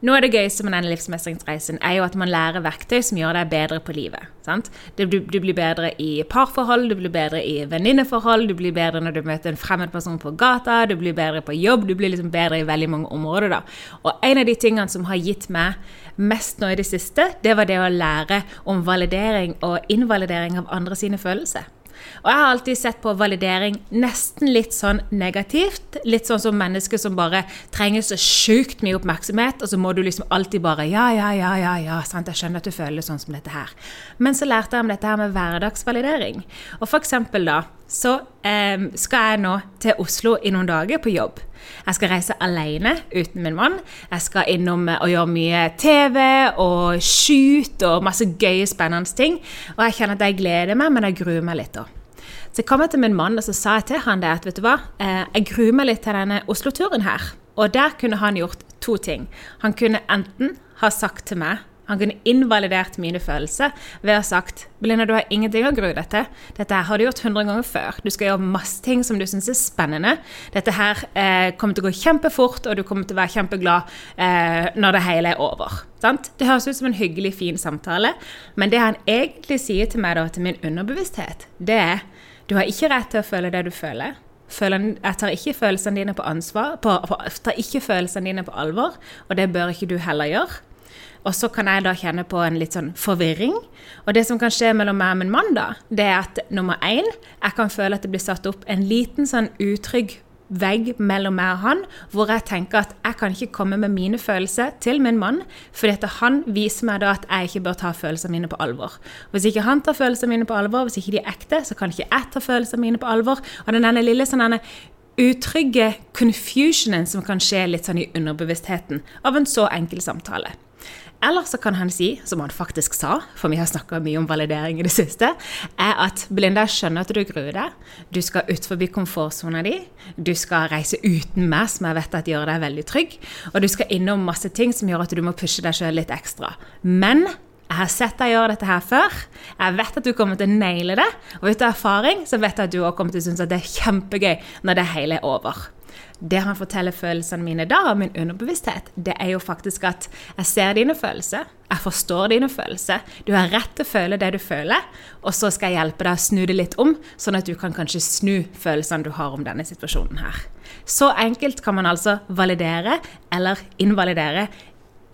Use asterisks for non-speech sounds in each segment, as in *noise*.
Noe av det gøyeste med denne livsmestringsreisen er jo at man lærer verktøy som gjør deg bedre på livet. Sant? Du, du, blir bedre i parforhold, du blir bedre i venninneforhold, du blir bedre når du møter en fremmed person på gata, du blir bedre på jobb, du blir liksom bedre i veldig mange områder. da. Og en av de tingene som har gitt meg mest nå i det siste, det var det å lære om validering og invalidering av andre sine følelser. Og jeg har alltid sett på validering nesten litt sånn negativt. Litt sånn som mennesker som bare trenger så sjukt mye oppmerksomhet, og så må du liksom alltid bare Ja, ja, ja, ja, ja, sant, jeg skjønner at du føler sånn som dette her. Men så lærte jeg om dette her med hverdagsvalidering. Og for eksempel da, så eh, skal jeg nå til Oslo i noen dager på jobb. Jeg skal reise alene uten min mann. Jeg skal innom og gjøre mye TV og shoot og masse gøye, spennende ting. Og jeg kjenner at jeg gleder meg, men jeg gruer meg litt. da. Så jeg kom til min mann og så sa jeg til han det at vet du hva, eh, jeg gruer meg litt til denne Oslo-turen her. Og der kunne han gjort to ting. Han kunne enten ha sagt til meg han kunne invalidert mine følelser ved å ha sagt Belinda, du har ingenting å grue deg til. Dette her har du gjort 100 ganger før. Du skal gjøre masse ting som du syns er spennende. Dette her eh, kommer til å gå kjempefort, og du kommer til å være kjempeglad eh, når det hele er over. Sant? Det høres ut som en hyggelig, fin samtale, men det han egentlig sier til meg, da, til min underbevissthet, det er du har ikke rett til å føle det du føler. Jeg tar ikke følelsene dine på ansvar, på, på, tar ikke følelsene dine på alvor, og det bør ikke du heller gjøre. Og så kan jeg da kjenne på en litt sånn forvirring. Og det som kan skje mellom meg og min mann, da, det er at nummer én, jeg kan føle at det blir satt opp en liten sånn utrygg vegg mellom meg og han, hvor jeg tenker at jeg kan ikke komme med mine følelser til min mann, fordi at han viser meg da at jeg ikke bør ta følelsene mine på alvor. Hvis ikke han tar følelsene mine på alvor, hvis ikke de er ekte, så kan ikke jeg ta følelsene mine på alvor. Og denne lille sånn denne utrygge confusionen som kan skje litt sånn i underbevisstheten av en så enkel samtale. Eller så kan han si, som han faktisk sa, for vi har snakka mye om validering i det siste, er at Belinda, jeg skjønner at du gruer deg. Du skal ut forbi komfortsona di. Du skal reise uten meg, som jeg vet at gjør deg veldig trygg. Og du skal innom masse ting som gjør at du må pushe deg sjøl litt ekstra. Men jeg har sett deg gjøre dette her før. Jeg vet at du kommer til å naile det. Og ut av erfaring så vet jeg at du òg kommer til å synes at det er kjempegøy når det hele er over det han forteller følelsene mine da, av min underbevissthet, det er jo faktisk at jeg ser dine følelser, jeg forstår dine følelser, du har rett til å føle det du føler, og så skal jeg hjelpe deg å snu det litt om, sånn at du kan kanskje snu følelsene du har om denne situasjonen her. Så enkelt kan man altså validere eller invalidere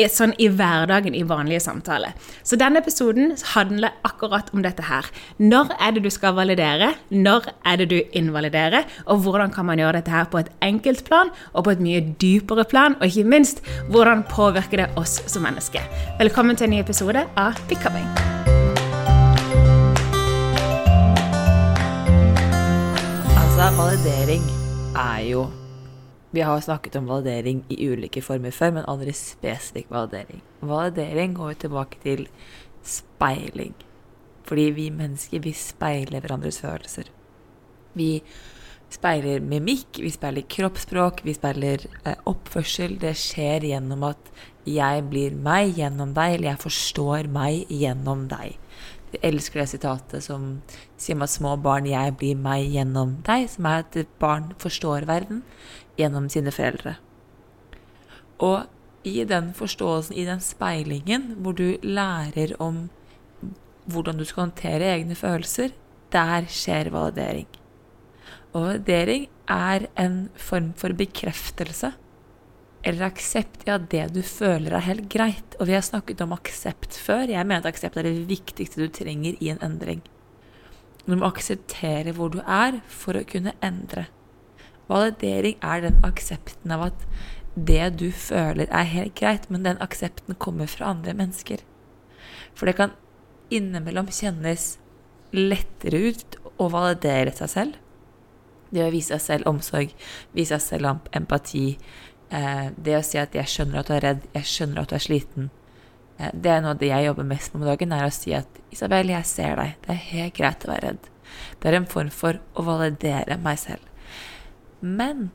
sånn i hverdagen i vanlige samtaler. Så denne episoden handler akkurat om dette her. Når er det du skal validere? Når er det du invaliderer? Og hvordan kan man gjøre dette her på et enkelt plan og på et mye dypere plan? Og ikke minst, hvordan påvirker det oss som mennesker? Velkommen til en ny episode av Becoming. Altså, validering er jo vi har snakket om validering i ulike former før, men aldri spesifikk validering. Validering går tilbake til speiling. Fordi vi mennesker, vi speiler hverandres følelser. Vi speiler mimikk, vi speiler kroppsspråk, vi speiler eh, oppførsel. Det skjer gjennom at jeg blir meg gjennom deg, eller jeg forstår meg gjennom deg. Jeg elsker det sitatet som sier at små barn 'jeg blir meg gjennom deg', som er at barn forstår verden gjennom sine foreldre. Og i den forståelsen, i den speilingen, hvor du lærer om hvordan du skal håndtere egne følelser, der skjer validering. Og validering er en form for bekreftelse eller aksept ja, det du føler er helt greit. Og vi har snakket om aksept før. Jeg mener at aksept er det viktigste du trenger i en endring. Du må akseptere hvor du er for å kunne endre. Validering er den aksepten av at det du føler er helt greit, men den aksepten kommer fra andre mennesker. For det kan innimellom kjennes lettere ut å validere seg selv. Det å vise seg selv omsorg, vise seg selv empati. Eh, det å si at 'jeg skjønner at du er redd, jeg skjønner at du er sliten'. Eh, det er noe av det jeg jobber mest med om dagen, er å si at 'Isabel, jeg ser deg. Det er helt greit å være redd'. Det er en form for å validere meg selv. Men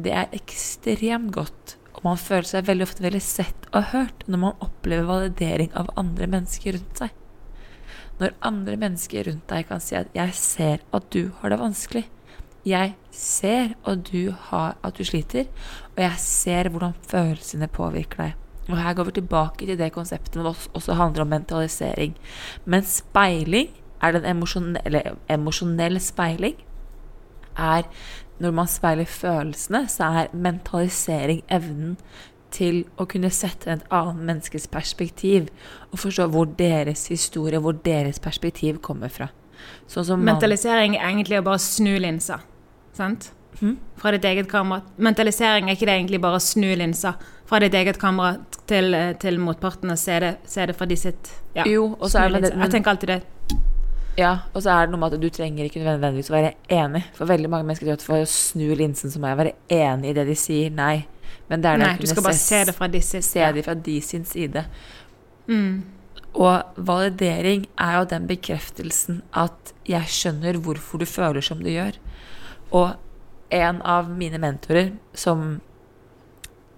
det er ekstremt godt, og man føler seg veldig ofte veldig sett og hørt når man opplever validering av andre mennesker rundt seg. Når andre mennesker rundt deg kan si at 'jeg ser at du har det vanskelig', jeg ser at du, har, at du sliter, og jeg ser hvordan følelsene påvirker deg. Og her går vi tilbake til det konseptet som også handler om mentalisering. Men speiling er den emosjonelle, emosjonell speiling. Er når man speiler følelsene, så er mentalisering evnen til å kunne sette et annet menneskes perspektiv og forstå hvor deres historie, hvor deres perspektiv kommer fra. Sånn mentalisering er egentlig å bare snu linsa sant? Mm. Fra ditt eget kamera. Mentalisering er ikke det egentlig bare å snu linsa fra ditt eget kamera til, til motparten og se det, se det fra de sitt ja, Jo, og så er det men, Jeg tenker alltid det. Ja, og så er det noe med at du trenger ikke nødvendigvis å være enig. For veldig mange mennesker tror at for å snu linsen så må jeg være enig i det de sier. Nei. Men det er det Nei, du skal bare se det fra de sitt, se det fra de sin side. Mm. Og validering er jo den bekreftelsen at jeg skjønner hvorfor du føler som du gjør. Og en av mine mentorer, som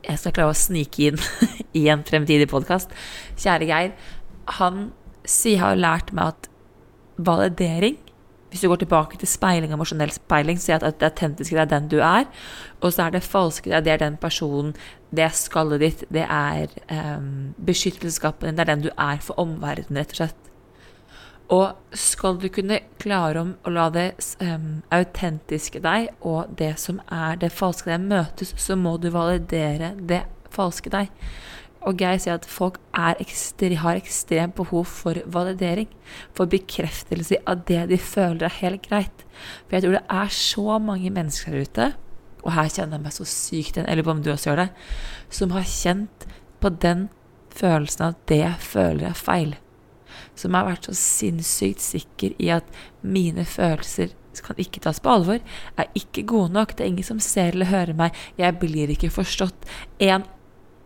jeg skal klare å snike inn *laughs* i en fremtidig podkast, kjære Geir, han sier har lært meg at validering hvis du går tilbake til speiling, emosjonell speiling, så er at det autentiske det er den du er, og så er det falske det er den personen, det er skallet ditt, det er um, beskyttelsesskapen din, det er den du er for omverdenen, rett og slett. Og skal du kunne klare om å la det um, autentiske deg og det som er det falske deg, møtes, så må du validere det falske deg. Og Geir sier at folk ekstre, har ekstremt behov for validering. For bekreftelse av det de føler er helt greit. For jeg tror det er så mange mennesker der ute, og her kjenner jeg meg så sykt igjen, eller om du også gjør det, som har kjent på den følelsen at det jeg føler er feil som har vært så sinnssykt sikker i at mine følelser kan ikke tas på alvor, er ikke gode nok, det er ingen som ser eller hører meg, jeg blir ikke forstått. En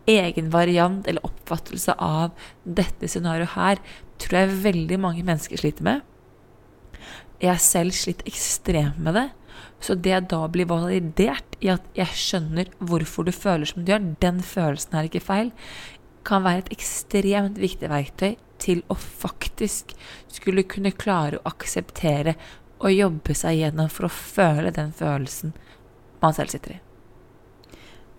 egen variant eller oppfattelse av dette scenarioet her tror jeg veldig mange mennesker sliter med. Jeg har selv slitt ekstremt med det. Så det da blir validert i at jeg skjønner hvorfor du føler som du gjør, den følelsen er ikke feil, kan være et ekstremt viktig verktøy til å faktisk skulle kunne klare å akseptere og jobbe seg gjennom for å føle den følelsen man selv sitter i.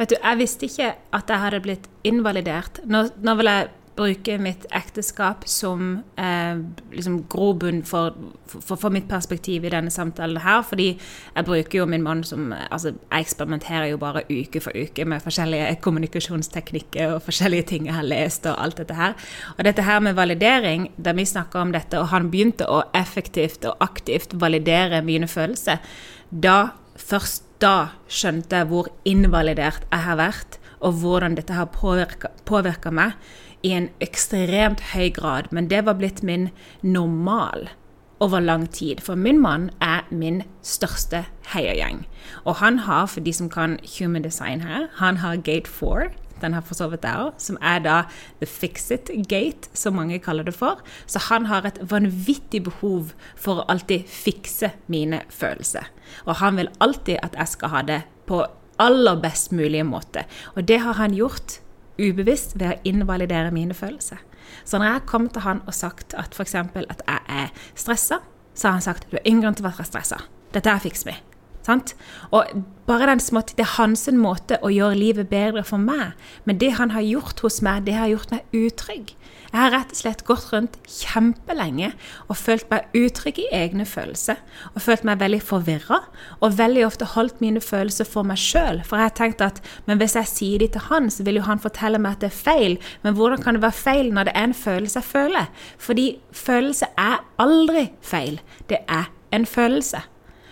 Vet du, Jeg visste ikke at jeg hadde blitt invalidert. Nå, nå vil jeg bruke mitt ekteskap som eh, liksom grobunn for, for, for, mitt perspektiv i denne samtalen her. Fordi jeg bruker jo min mann som Altså, jeg eksperimenterer jo bare uke for uke med forskjellige *laughs* kommunikasjonsteknikker og forskjellige ting jeg har lest og alt dette her. Og dette her med validering, da vi snakka om dette, og han begynte å effektivt og aktivt validere mine følelser, da først da skjønte jeg hvor invalidert jeg har vært, og hvordan dette har påvirka meg i en ekstremt høy grad, men det var blitt min normal over lang tid. For min mann er min største heiagjeng. Og han har, for de som kan human design her, han har gate 4. Den har for så vidt der som er da the fix-it gate, som mange kaller det for. Så han har et vanvittig behov for å alltid fikse mine følelser. Og han vil alltid at jeg skal ha det på aller best mulige måte. Og det har han gjort ubevisst ved å invalidere mine følelser. Så når jeg kom til han og sagt at f.eks. at jeg er stressa, så har han sagt du har ingen grunn til å være stressa. Dette er fikser vi. Sant? Og bare den smått, Det er hans måte å gjøre livet bedre for meg. Men det han har gjort hos meg, det har gjort meg utrygg. Jeg har rett og slett gått rundt kjempelenge og følt meg utrygg i egne følelser. Og følt meg veldig forvirra, og veldig ofte holdt mine følelser for meg sjøl. For jeg har tenkt at men hvis jeg sier de til han, så vil jo han fortelle meg at det er feil. Men hvordan kan det være feil når det er en følelse jeg føler? Fordi følelse er aldri feil. Det er en følelse.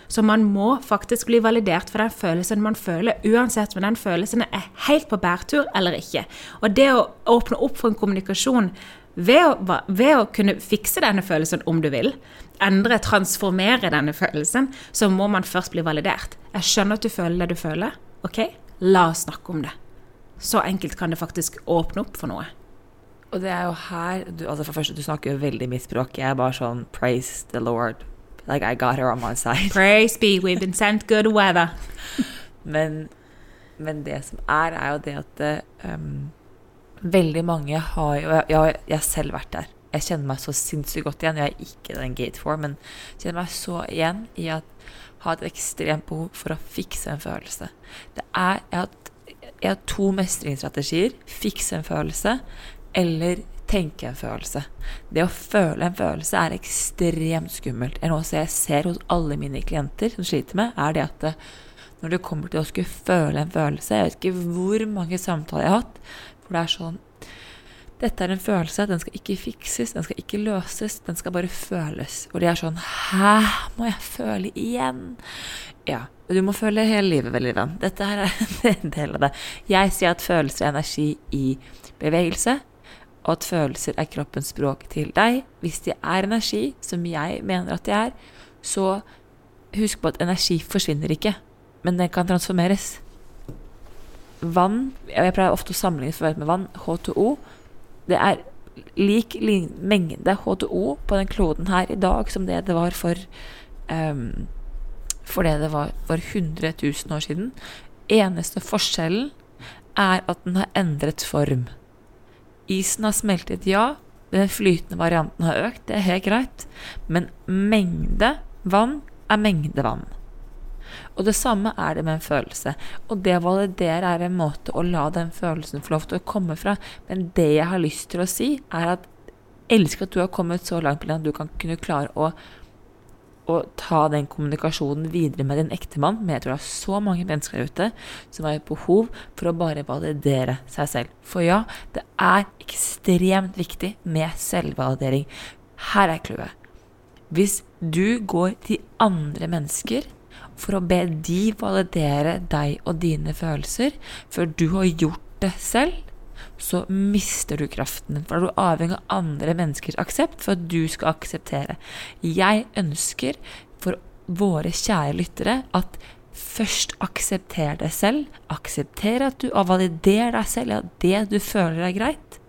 Så man må faktisk bli validert for den følelsen man føler, uansett om den følelsen er helt på bærtur eller ikke. Og det å åpne opp for en kommunikasjon ved å, ved å kunne fikse denne følelsen om du vil, endre, transformere denne følelsen, så må man først bli validert. Jeg skjønner at du føler det du føler. Ok, la oss snakke om det. Så enkelt kan det faktisk åpne opp for noe. Og det er jo her du, altså For første, du snakker jo veldig mitt språk. Jeg er bare sånn Praise the Lord. Like I got her on my side. *laughs* Praise be, we've been sent good weather. men, men, det som er, er jo det at um, veldig mange har jo jeg, jeg har selv vært der. Jeg kjenner meg så sinnssykt godt igjen. Jeg er ikke den gate for, men kjenner meg så igjen i at ha et ekstremt behov for å fikse en følelse. Det er, jeg, har, jeg har to mestringsstrategier. Fikse en følelse eller tenke en følelse. Det å føle en følelse er ekstremt skummelt. Noe jeg ser hos alle mine klienter som sliter med, er det at eh, når det kommer til å skulle føle en følelse Jeg vet ikke hvor mange samtaler jeg har hatt hvor det er sånn Dette er en følelse, den skal ikke fikses, den skal ikke løses, den skal bare føles. Og de er sånn Hæ, må jeg føle igjen? Ja. Du må føle hele livet, veldig venn. Dette her er *laughs* en del av det. Jeg sier at følelser er energi i bevegelse og at følelser er kroppens språk til deg. Hvis de er energi, som jeg mener at de er, så husk på at energi forsvinner ikke, men den kan transformeres. Vann Jeg pleier ofte å sammenligne med vann. H2O. Det er lik mengde H2O på den kloden her i dag som det det var for um, For det det var for 100 000 år siden. Eneste forskjellen er at den har endret form. Isen har smeltet, ja. Den flytende varianten har økt, det er helt greit. Men mengde vann er mengde vann. Og det samme er det med en følelse. Og det å validere er en måte å la den følelsen få lov til å komme fra. Men det jeg har lyst til å si, er at jeg elsker at du har kommet så langt at du kan kunne klare å å ta den kommunikasjonen videre med din ektemann. Men jeg tror det er så mange mennesker ute som har et behov for å bare validere seg selv. For ja, det er ekstremt viktig med selvvalidering. Her er clouet. Hvis du går til andre mennesker for å be de validere deg og dine følelser, før du har gjort det selv, så mister du kraften din. For da er du avhengig av andre menneskers aksept for at du skal akseptere. Jeg ønsker for våre kjære lyttere at først aksepter deg selv. Aksepter at du og valider deg selv, at det du føler er greit.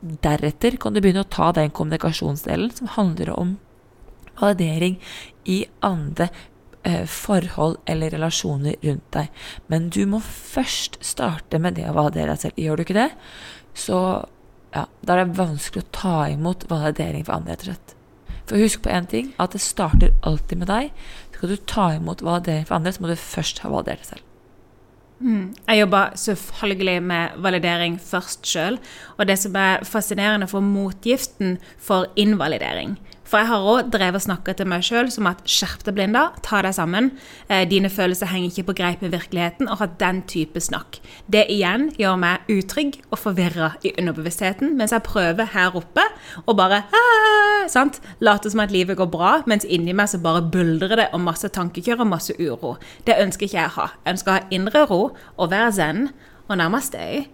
Deretter kan du begynne å ta den kommunikasjonsdelen som handler om validering i andre forhold eller relasjoner rundt deg. Men du må først starte med det å validere deg selv. Gjør du ikke det, så ja, da er det vanskelig å ta imot validering for andre, rett. For husk på én ting, at det starter alltid med deg. Skal du ta imot validering for andre, så må du først ha validert deg selv. Mm. Jeg jobber selvfølgelig med validering først sjøl. Og det som er fascinerende for motgiften for invalidering, for jeg har òg drevet og snakka til meg sjøl som at skjerp deg, Blinda, ta deg sammen. Eh, dine følelser henger ikke på greip med virkeligheten, og ha den type snakk. Det igjen gjør meg utrygg og forvirra i underbevisstheten, mens jeg prøver her oppe og bare sant? Late som at livet går bra, mens inni meg så bare buldrer det og masse tankekjør og masse uro. Det ønsker ikke jeg å ha. Jeg ønsker å ha indre ro og være zen og nærmest deg.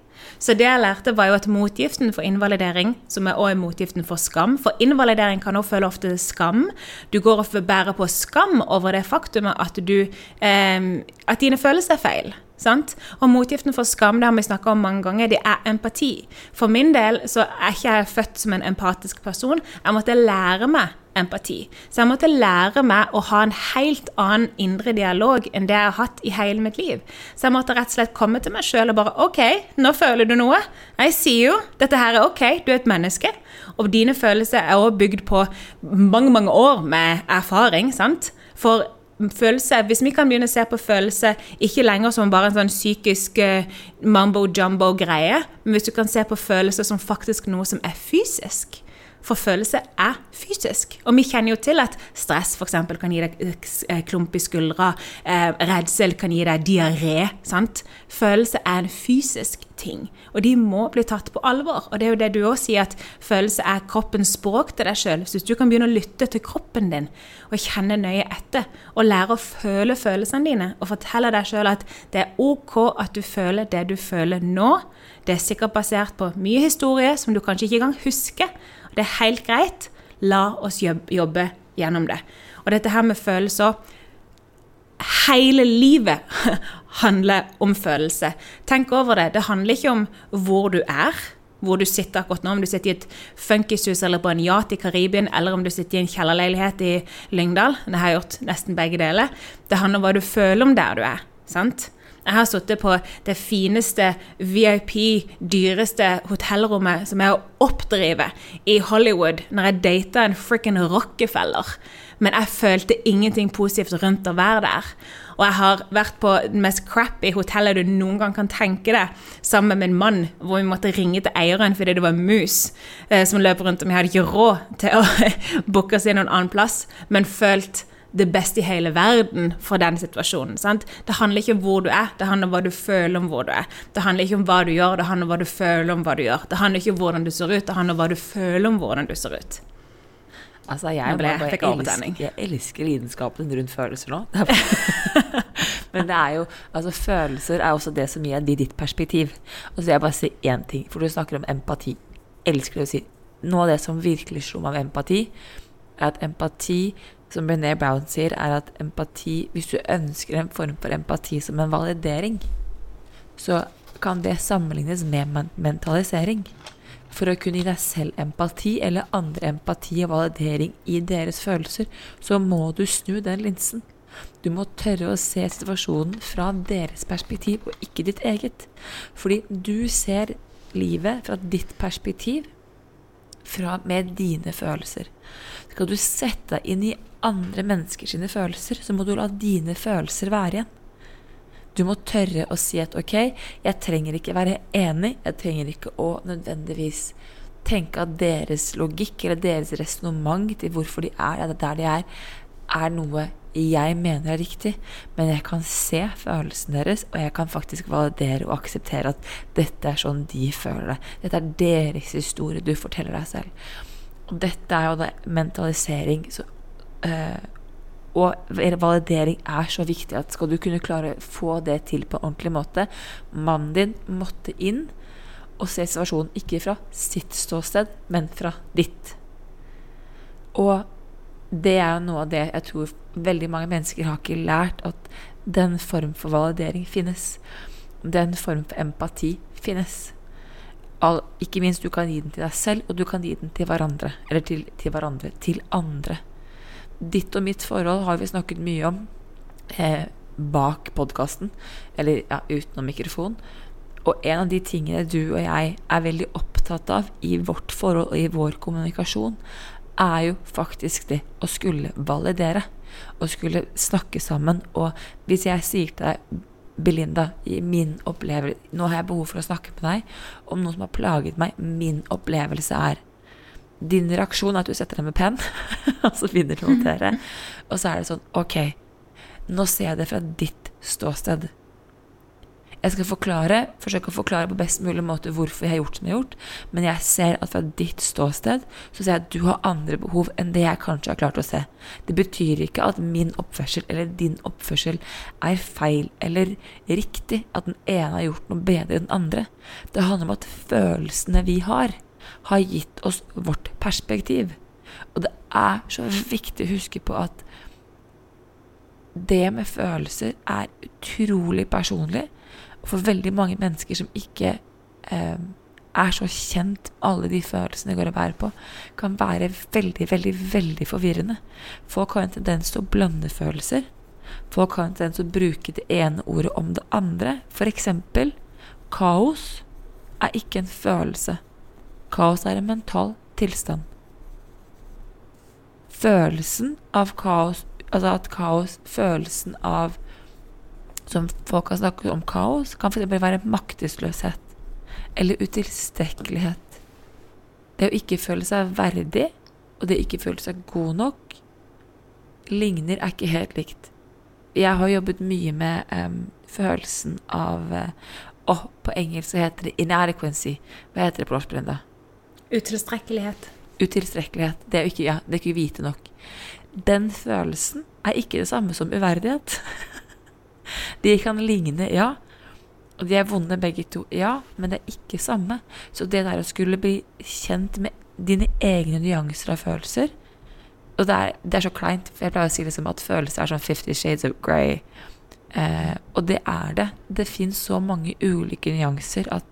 Så det jeg lærte, var jo at motgiften for invalidering, som er også motgiften for skam For invalidering kan også føle ofte skam. Du går og bærer på skam over det faktumet at, du, eh, at dine følelser er feil. Sant? Og motgiften for skam det har vi snakka om mange ganger, det er empati. For min del så er ikke jeg født som en empatisk person. Jeg måtte lære meg empati. Så jeg måtte lære meg å ha en helt annen indre dialog enn det jeg har hatt i hele mitt liv. Så jeg måtte rett og slett komme til meg sjøl og bare OK, nå føler du noe. Jeg sier jo dette her er OK, du er et menneske. Og dine følelser er også bygd på mange, mange år med erfaring, sant. For følelse, Hvis vi kan begynne å se på følelse ikke lenger som bare en sånn psykisk uh, mambo jumbo-greie, men hvis du kan se på følelse som faktisk noe som er fysisk, for følelse er fysisk. Og vi kjenner jo til at stress f.eks. kan gi deg eh, klump i skuldra. Eh, redsel kan gi deg diaré. sant? Følelse er en fysisk ting. Og de må bli tatt på alvor. Og det er jo det du òg sier, at følelse er kroppens språk til deg sjøl. Hvis du kan begynne å lytte til kroppen din og kjenne nøye etter, og lære å føle følelsene dine, og fortelle deg sjøl at det er OK at du føler det du føler nå. Det er sikkert basert på mye historie som du kanskje ikke engang husker. Det er helt greit. La oss jobbe gjennom det. Og dette her med følelser Hele livet *laughs* handler om følelse. Tenk over det. Det handler ikke om hvor du er, hvor du sitter akkurat nå. Om du sitter i et funkishus eller på en yacht i Karibien, eller om du sitter i en kjellerleilighet i Lyngdal. Det har jeg gjort nesten begge deler. Det handler om hva du føler om der du er. sant? Jeg har sittet på det fineste VIP, dyreste hotellrommet som er å oppdrive i Hollywood når jeg data en frikken Rockefeller. Men jeg følte ingenting positivt rundt å være der. Og jeg har vært på det mest crappy hotellet du noen gang kan tenke deg, sammen med min mann, hvor vi måtte ringe til eieren fordi det var mus eh, som løp rundt, og vi hadde ikke råd til å *laughs* booke oss inn noen annen plass, men følt det beste i hele verden for den situasjonen. Sant? Det handler ikke om hvor du er, det handler om hva du føler om hvor du er. Det handler ikke om hva du gjør, det handler om hva du føler om hva du gjør. Det handler ikke om hvordan du ser ut, det handler om hva du føler om hvordan du ser ut. Altså, jeg, ble, jeg, elsker, jeg elsker lidenskapen rundt følelser nå. *laughs* Men det er jo Altså, følelser er også det som gir deg ditt perspektiv. Og så vil jeg bare si én ting, for du snakker om empati. Jeg elsker det å si Noe av det som virkelig slo meg med empati, er at empati som Brené Brown sier, er at empati Hvis du ønsker en form for empati som en validering, så kan det sammenlignes med mentalisering. For å kunne gi deg selv empati, eller andre empati og validering i deres følelser, så må du snu den linsen. Du må tørre å se situasjonen fra deres perspektiv, og ikke ditt eget. Fordi du ser livet fra ditt perspektiv, fra, med dine følelser. Skal du sette deg inn i andre menneskers følelser, så må du la dine følelser være igjen. Du må tørre å si at ok, jeg trenger ikke være enig, jeg trenger ikke å nødvendigvis tenke at deres logikk eller deres resonnement til hvorfor de er der de er, er noe jeg mener er riktig, men jeg kan se følelsen deres, og jeg kan faktisk validere og akseptere at dette er sånn de føler det. Dette er deres historie du forteller deg selv. Og dette er jo da mentalisering så, og validering er så viktig at skal du kunne klare å få det til på en ordentlig måte Mannen din måtte inn og se situasjonen ikke fra sitt ståsted, men fra ditt. Og det er jo noe av det jeg tror veldig mange mennesker har ikke lært, at den form for validering finnes. Den form for empati finnes. All, ikke minst du kan gi den til deg selv, og du kan gi den til hverandre. Eller til, til hverandre. Til andre. Ditt og mitt forhold har vi snakket mye om eh, bak podkasten, eller ja, utenom mikrofon. Og en av de tingene du og jeg er veldig opptatt av i vårt forhold og i vår kommunikasjon, er jo faktisk det å skulle validere. Å skulle snakke sammen. Og hvis jeg sier til deg Belinda, i min opplevelse Nå har jeg behov for å snakke med deg om noe som har plaget meg. Min opplevelse er Din reaksjon er at du setter deg med penn, *laughs* og så begynner du å notere. *laughs* Og så er det sånn Ok, nå ser jeg det fra ditt ståsted. Jeg skal forklare, forsøke å forklare på best mulig måte hvorfor jeg har gjort som jeg har gjort, men jeg ser at fra ditt ståsted så ser jeg at du har andre behov enn det jeg kanskje har klart å se. Det betyr ikke at min oppførsel eller din oppførsel er feil eller riktig, at den ene har gjort noe bedre enn den andre. Det handler om at følelsene vi har, har gitt oss vårt perspektiv. Og det er så viktig å huske på at det med følelser er utrolig personlig. Og for veldig mange mennesker som ikke eh, er så kjent alle de følelsene går og bærer på, kan være veldig, veldig, veldig forvirrende. Folk har en tendens til å blande følelser. Folk har en tendens til å bruke det ene ordet om det andre. For eksempel kaos er ikke en følelse. Kaos er en mental tilstand. Følelsen av kaos, altså at kaos, følelsen av som folk har snakket om kaos, kan f.eks. være maktesløshet eller utilstrekkelighet. Det å ikke føle seg verdig, og det å ikke føle seg god nok, ligner er ikke helt likt. Jeg har jobbet mye med um, følelsen av uh, oh, På engelsk så heter det inadequacy. Hva heter det på norsk, Brenda? Utilstrekkelighet. Utilstrekkelighet. Det er ikke, ja, det er ikke vite nok. Den følelsen er ikke det samme som uverdighet. *laughs* De kan ligne, ja. Og de er vonde begge to, ja, men det er ikke samme. Så det der å skulle bli kjent med dine egne nyanser av følelser Og det er, det er så kleint, for jeg pleier å si liksom at følelser er sånn Fifty Shades of Grey. Eh, og det er det. Det fins så mange ulike nyanser at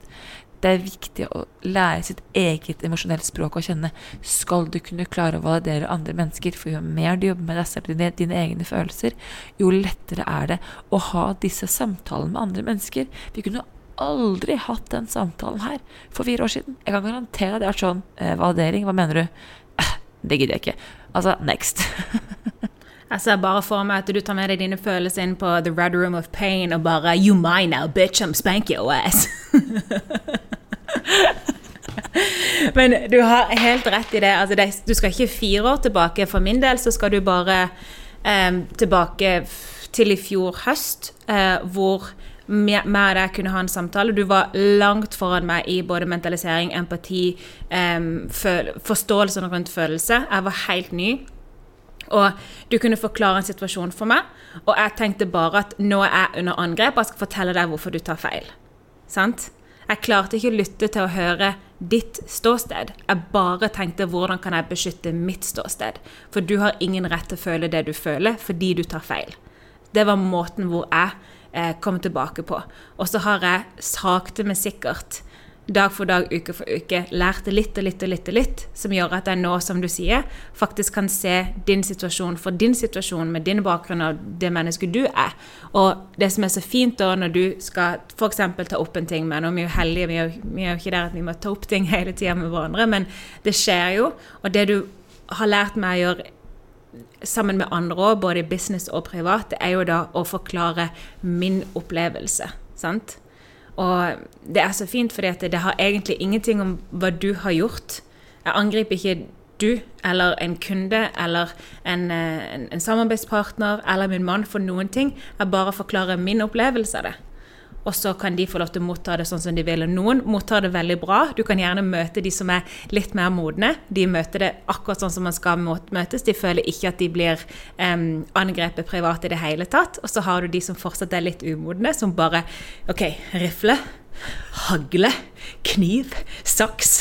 det er viktig å lære sitt eget emosjonelle språk å kjenne. Skal du kunne klare å validere andre mennesker, for jo mer du jobber med deg selv, dine, dine egne følelser, jo lettere er det å ha disse samtalene med andre mennesker. Vi kunne aldri hatt den samtalen her for fire år siden. Jeg kan garantere at det er sånn eh, validering. Hva mener du? Eh, det gidder jeg ikke. Altså, next. *laughs* Jeg ser bare for meg at du tar med deg dine følelser inn på The Red Room of Pain og bare You mine now, bitch, I'm spank your ass. *laughs* *laughs* Men du har helt rett i det. Altså, det. Du skal ikke fire år tilbake. For min del så skal du bare um, tilbake til i fjor høst, uh, hvor og deg kunne ha en samtale. Du var langt foran meg i både mentalisering, empati, um, forståelsen rundt følelse. Jeg var helt ny. Og du kunne forklare en situasjon for meg, og jeg tenkte bare at nå er jeg under angrep, jeg skal fortelle deg hvorfor du tar feil. Sant? Jeg klarte ikke å lytte til å høre ditt ståsted. Jeg bare tenkte hvordan kan jeg beskytte mitt ståsted? For du har ingen rett til å føle det du føler, fordi du tar feil. Det var måten hvor jeg eh, kom tilbake på. Og så har jeg sakte, men sikkert dag for dag, uke for uke, lærte litt og litt og litt, og litt, som gjør at jeg nå, som du sier, faktisk kan se din situasjon for din situasjon med din bakgrunn og det mennesket du er. Og det som er så fint da, når du skal f.eks. ta opp en ting med Nå er vi jo heldige, vi er, vi er jo ikke der at vi må ta opp ting hele tida med hverandre, men det skjer jo. Og det du har lært meg å gjøre sammen med andre òg, både i business og privat, det er jo da å forklare min opplevelse. sant? Og det er så fint, fordi det har egentlig ingenting om hva du har gjort. Jeg angriper ikke du eller en kunde eller en, eh, en, en samarbeidspartner eller min mann for noen ting. Jeg bare forklarer min opplevelse av det. Og så kan de få lov til å motta det sånn som de vil. Og noen mottar det veldig bra. Du kan gjerne møte de som er litt mer modne. De møter det akkurat sånn som man skal møtes. De føler ikke at de blir um, angrepet privat i det hele tatt. Og så har du de som fortsatt er litt umodne, som bare OK, rifle, hagle, kniv, saks.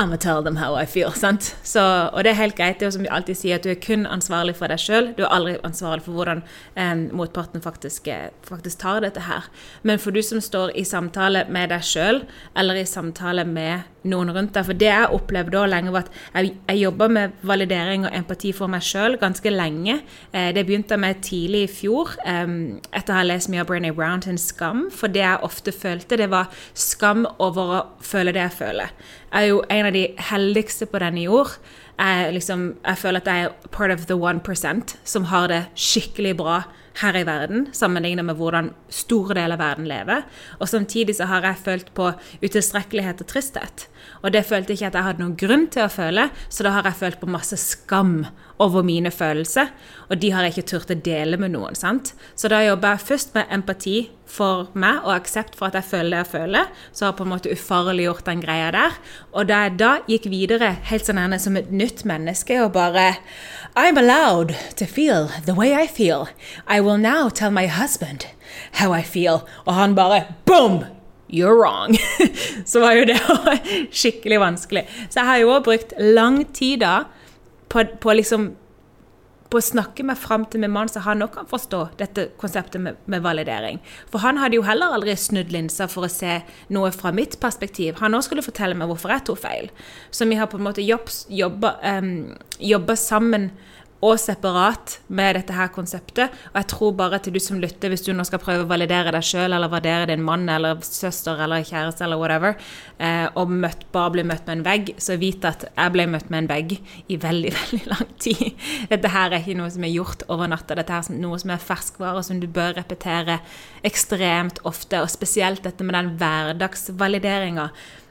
I'm gonna tell them how I feel. sant? Så, og det er helt greit. Det er som vi alltid sier, at du er kun ansvarlig for deg sjøl. Du er aldri ansvarlig for hvordan um, motparten faktisk, eh, faktisk, tar dette her. Men for du som står i samtale med deg sjøl, eller i samtale med noen rundt deg For det jeg opplevde da lenge, var at jeg, jeg jobba med validering og empati for meg sjøl ganske lenge. Eh, det begynte med tidlig i fjor, eh, etter å ha lest mye av Brené Brown sin Skam. For det jeg ofte følte, det var skam over å føle det jeg føler Jeg er jo en av de heldigste på denne jord. Jeg, liksom, jeg føler at jeg er part of the one percent som har det skikkelig bra her i verden, sammenlignet med hvordan store deler av verden lever. Og samtidig så har jeg følt på utilstrekkelighet og tristhet. Og det følte jeg ikke at jeg hadde noen grunn til å føle, så da har jeg følt på masse skam over mine følelser. Og de har jeg ikke turt å dele med noen. sant? Så da jobber jeg først med empati for meg og aksept for at jeg føler det jeg føler. Så har jeg på en måte ufarliggjort den greia der. Og da jeg da gikk videre helt sånn som et nytt menneske og bare I'm allowed to feel the way I feel. I will now tell my husband how I feel. Og han bare boom! You're wrong. *laughs* så var jo det *laughs* skikkelig vanskelig. Så jeg har jo òg brukt lang tid da på, på liksom på å snakke meg fram til min mann, så han òg kan forstå dette konseptet med, med, validering. For han hadde jo heller aldri snudd linsa for å se noe fra mitt perspektiv. Han òg skulle fortelle meg hvorfor jeg tok feil. Så vi har på en måte jobba um, sammen og separat med dette her konseptet. Og jeg tror bare til du som lytter, hvis du nå skal prøve å validere deg sjøl, eller vurdere din mann eller søster eller kjæreste eller whatever, eh, og møtt, bare bli møtt med en vegg, så vit at jeg ble møtt med en vegg i veldig, *laughs* veldig lang tid. Dette her er ikke noe som er gjort over natta, dette her er noe som er ferskvare, som du bør repetere ekstremt ofte, og spesielt dette med den hverdagsvalideringa.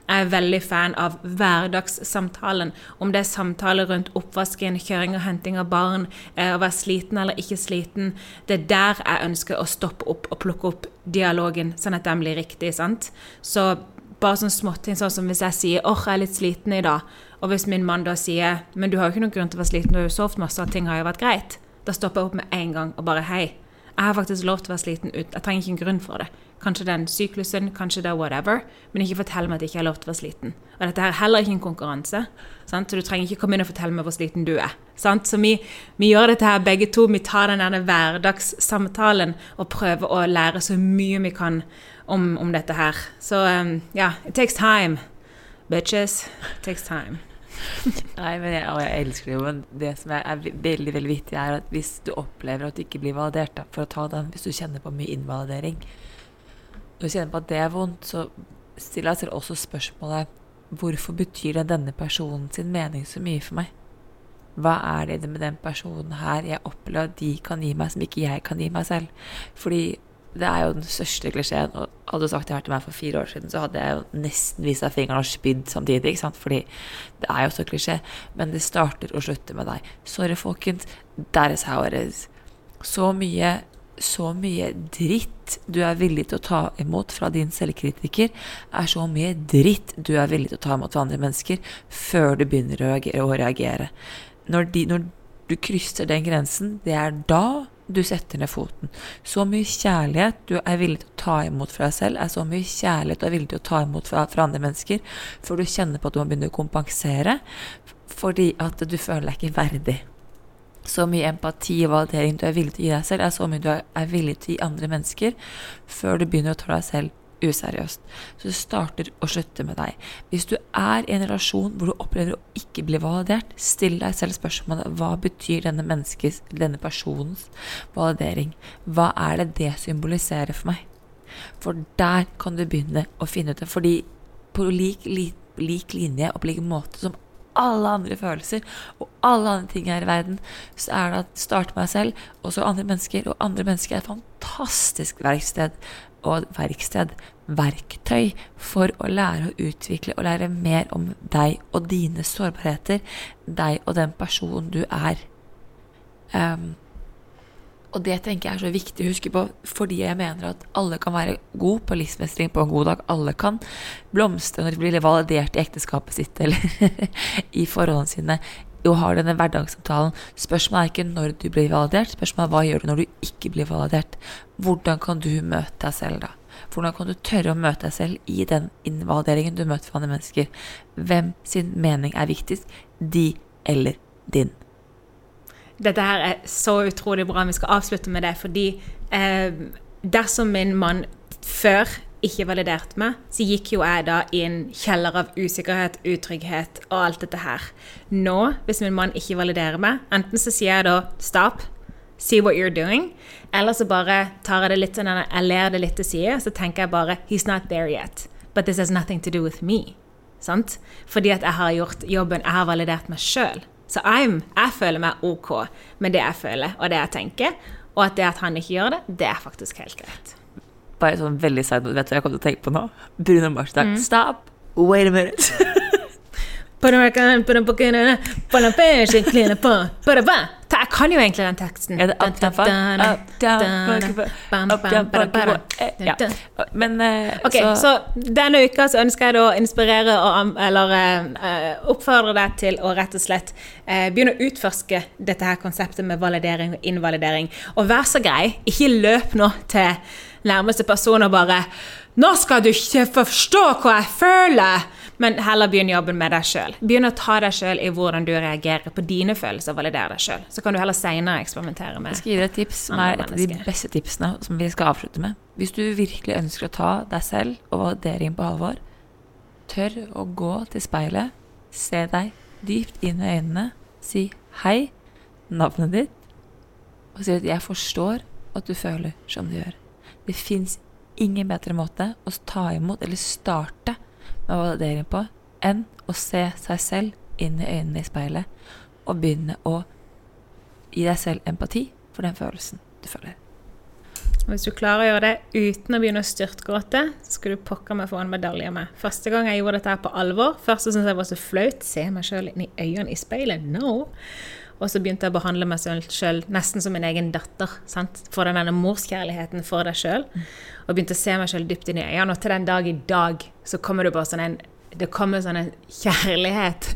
Jeg er veldig fan av hverdagssamtalen. Om det er samtaler rundt oppvasken, kjøring og henting av barn, eh, å være sliten eller ikke sliten. Det er der jeg ønsker å stoppe opp og plukke opp dialogen, sånn at den blir riktig. sant? Så bare sånn småting, sånn som hvis jeg sier 'åh, jeg er litt sliten i dag', og hvis min mann da sier 'men du har jo ikke noen grunn til å være sliten, du har jo sovet masse, og ting har jo vært greit', da stopper jeg opp med en gang og bare 'hei'. Jeg har faktisk lov til å være sliten ut. Jeg trenger ikke en grunn for det. Kanskje den syklusen, kanskje det er whatever. Men ikke fortell meg at jeg ikke har lov til å være sliten. Og dette er heller ikke en konkurranse. Sant? Så du trenger ikke komme inn og fortelle meg hvor sliten du er. Sant? Så vi, vi, gjør dette her begge to. Vi tar den hverdagssamtalen og prøver å lære så mye vi kan om, om dette her. Så um, ja, um, yeah, it takes time. Bitches. It takes time. Nei, men jeg, og jeg elsker det jo. Men det som er, veldig veldig viktig, er at hvis du opplever at du ikke blir validert, da, for å ta den, hvis du kjenner på mye invalidering, du kjenner på at det er vondt, så stiller jeg selv også spørsmålet hvorfor betyr det denne personen sin mening så mye for meg? Hva er det med den personen her jeg opplever at de kan gi meg, som ikke jeg kan gi meg selv? Fordi det er jo den største klisjeen. Og hadde du sagt det her til meg for fire år siden, så hadde jeg jo nesten vist deg fingeren og spydd samtidig. ikke sant? Fordi det er jo så klisjé. Men det starter og slutter med deg. Sorry, folkens. That is how it is. Så mye, så mye dritt du er villig til å ta imot fra din selvkritiker, er så mye dritt du er villig til å ta imot fra andre mennesker, før du begynner å reagere. Når, de, når du krysser den grensen, det er da du setter ned foten. Så mye kjærlighet du er villig til å ta imot fra deg selv, er så mye kjærlighet du er villig til å ta imot fra, fra andre mennesker, før du kjenner på at du må begynne å kompensere fordi at du føler deg ikke verdig. Så mye empati og validering du er villig til å gi deg selv, er så mye du er villig til å gi andre mennesker, før du begynner å ta deg selv useriøst. Så det starter og slutter med deg. Hvis du er i en relasjon hvor du opplever å ikke bli validert, still deg selv spørsmålet hva betyr denne menneskes, denne personens validering? Hva er det det symboliserer for meg? For der kan du begynne å finne ut det. Fordi på lik, lik, lik linje og på lik måte som alle andre følelser og alle andre ting her i verden, så er det at starte meg selv, og så andre mennesker. Og andre mennesker er et fantastisk verksted og verksted, verktøy, for å lære å utvikle og lære mer om deg og dine sårbarheter, deg og den personen du er. Um, og det tenker jeg er så viktig å huske på, fordi jeg mener at alle kan være god på livsmestring på en god dag. Alle kan blomstre når de blir validert i ekteskapet sitt eller *laughs* i forholdene sine og har denne hverdagssamtalen. Spørsmålet er ikke når du blir validert, spørsmålet er hva gjør du når du ikke blir validert. Hvordan kan du møte deg selv da? Hvordan kan du tørre å møte deg selv i den invalideringen du møter fra andre mennesker? Hvem sin mening er viktigst? De eller din? Dette her er så utrolig bra. Vi skal avslutte med det, fordi eh, dersom min mann før ikke validert meg, så gikk jo jeg da i en kjeller av usikkerhet, utrygghet og alt dette her. Nå, hvis min mann ikke validerer meg, enten så sier jeg da stop, see what you're doing, eller så bare tar jeg det litt sånn, jeg ler det litt til side, så tenker jeg bare he's not there yet, but this has nothing to do with me. Sant? Fordi at jeg har gjort jobben, jeg har validert meg sjøl. Så I'm, jeg føler meg OK med det jeg føler og det jeg tenker. Og at det at han ikke gjør det, det er faktisk helt greit. Bare sånn veldig side Vet du hva jeg kom til å tenke på nå? Bruno Mars. Mm. Stop! Wait a minute. *laughs* Jeg kan jo egentlig den teksten. Er det up, down, up, down, ja. Men uh, Ok, så, denne uka så ønsker jeg da å inspirere og, eller uh, oppfordre deg til å rett og slett uh, begynne å utforske dette her konseptet med validering og invalidering. Og vær så grei, ikke løp nå til nærmeste person og bare 'Nå skal du ikke forstå hva jeg føler!' Men heller begynn jobben med deg sjøl. Begynn å ta deg sjøl i hvordan du reagerer på dine følelser, og validere deg sjøl. Så kan du heller seinere eksperimentere med Jeg skal gi deg et tips som er et av de beste tipsene som vi skal avslutte med. Hvis du virkelig ønsker å ta deg selv og validere inn på alvor, tør å gå til speilet, se deg dypt inn i øynene, si hei, navnet ditt, og si at jeg forstår at du føler som du gjør. Det fins ingen bedre måte å ta imot eller starte med validering på enn å se seg selv inn i øynene i speilet og begynne å gi deg selv empati for den følelsen du føler. Og Hvis du klarer å gjøre det uten å begynne å styrtgråte, så skal du pokker meg få en medalje med. Første gang jeg gjorde dette her på alvor, først så syntes jeg var så flaut. Se meg sjøl inn i øynene i speilet. No! Og så begynte jeg å behandle meg sjøl nesten som min egen datter. sant? For den denne morskjærligheten for deg sjøl. Og begynte å se meg sjøl dypt inn i øynene. Og til den dag i dag så kommer det bare sånn en det kommer sånn en kjærlighet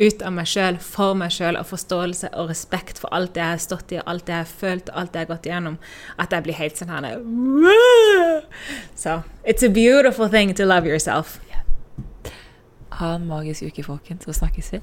ut av meg sjøl, for meg sjøl, og forståelse og respekt for alt det jeg har stått i, alt det jeg har følt, alt det jeg har gått igjennom, at jeg blir helt sånn her Så it's a beautiful thing to love yourself. Ha en magisk uke, folkens, så snakkes vi.